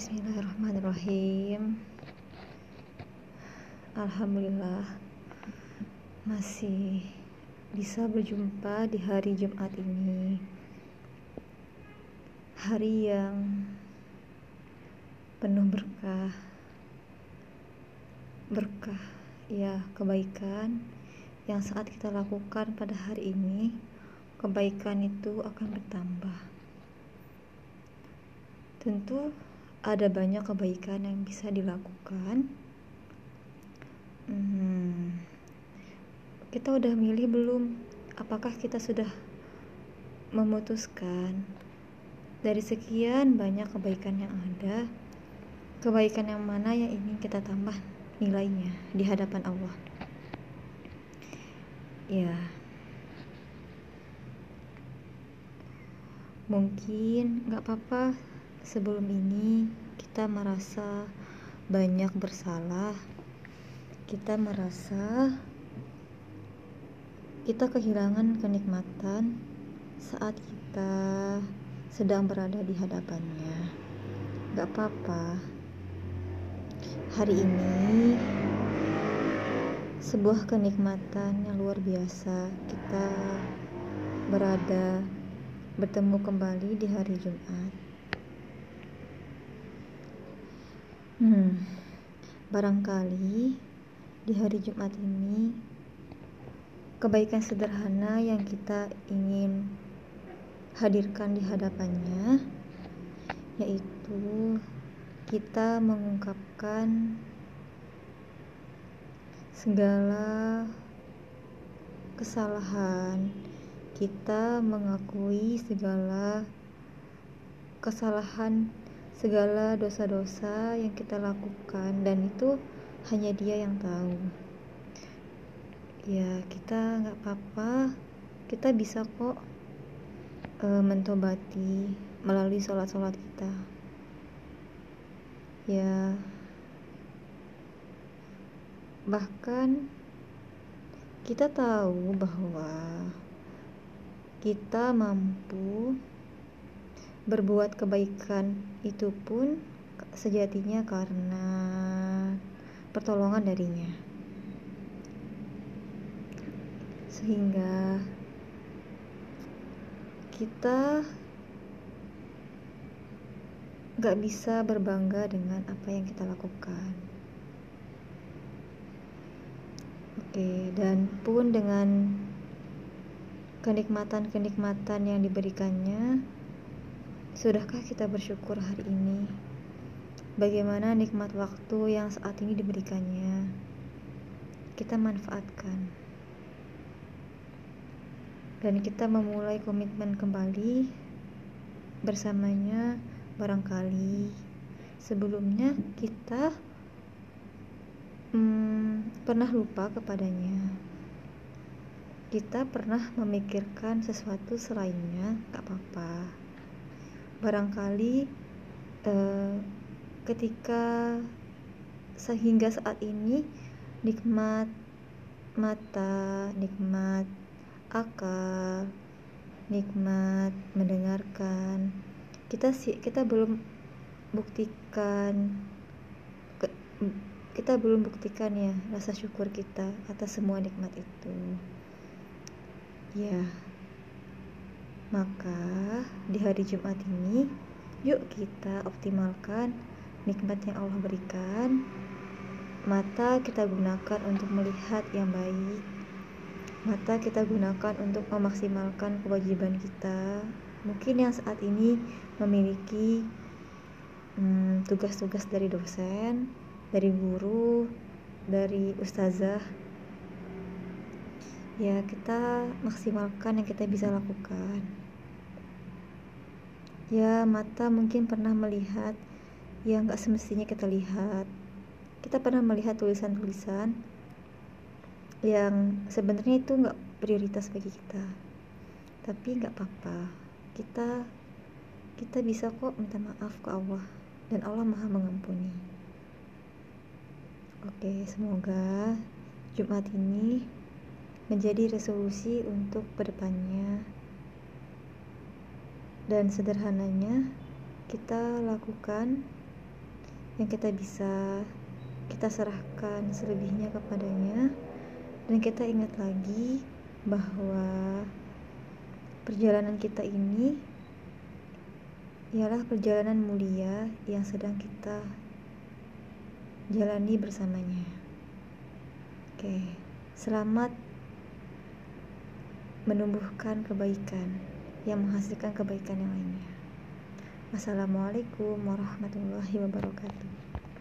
Bismillahirrahmanirrahim. Alhamdulillah Masih bisa berjumpa di hari Jumat ini. Hari yang penuh berkah. Berkah, ya kebaikan Yang saat kita lakukan pada hari ini Kebaikan itu akan bertambah. Tentu ada banyak kebaikan yang bisa dilakukan. Hmm, kita udah milih belum? Apakah kita sudah memutuskan dari sekian banyak kebaikan yang ada, kebaikan yang mana yang ingin kita tambah nilainya di hadapan Allah? Ya, mungkin nggak apa-apa sebelum ini kita merasa banyak bersalah kita merasa kita kehilangan kenikmatan saat kita sedang berada di hadapannya. Gak apa-apa. Hari ini sebuah kenikmatan yang luar biasa kita berada bertemu kembali di hari Jumat Hmm, barangkali di hari Jumat ini kebaikan sederhana yang kita ingin hadirkan di hadapannya yaitu kita mengungkapkan segala kesalahan kita mengakui segala kesalahan segala dosa-dosa yang kita lakukan dan itu hanya dia yang tahu. Ya kita nggak apa-apa. Kita bisa kok e, mentobati melalui sholat-sholat kita. Ya. Bahkan kita tahu bahwa kita mampu berbuat kebaikan itu pun sejatinya karena pertolongan darinya. Sehingga kita gak bisa berbangga dengan apa yang kita lakukan. Oke dan pun dengan kenikmatan-kenikmatan yang diberikannya Sudahkah kita bersyukur hari ini? Bagaimana nikmat waktu yang saat ini diberikannya? Kita manfaatkan. Dan kita memulai komitmen kembali bersamanya barangkali sebelumnya kita hmm, pernah lupa kepadanya kita pernah memikirkan sesuatu selainnya gak apa-apa barangkali eh, ketika sehingga saat ini nikmat mata, nikmat akal, nikmat mendengarkan, kita sih kita belum buktikan kita belum buktikan ya rasa syukur kita atas semua nikmat itu. Ya. Maka di hari Jumat ini, yuk kita optimalkan nikmat yang Allah berikan. Mata kita gunakan untuk melihat yang baik. Mata kita gunakan untuk memaksimalkan kewajiban kita. Mungkin yang saat ini memiliki hmm, tugas-tugas dari dosen, dari guru, dari ustazah ya kita maksimalkan yang kita bisa lakukan ya mata mungkin pernah melihat. Yang gak semestinya kita lihat. Kita pernah melihat tulisan-tulisan yang sebenarnya itu nggak prioritas bagi kita. Tapi nggak apa-apa. Kita kita bisa kok minta maaf ke Allah. Dan Allah maha mengampuni. Oke semoga Jumat ini menjadi resolusi untuk ke depannya dan sederhananya kita lakukan yang kita bisa kita serahkan selebihnya kepadanya dan kita ingat lagi bahwa perjalanan kita ini ialah perjalanan mulia yang sedang kita jalani bersamanya. Oke, selamat menumbuhkan kebaikan yang menghasilkan kebaikan yang lainnya. Wassalamualaikum warahmatullahi wabarakatuh.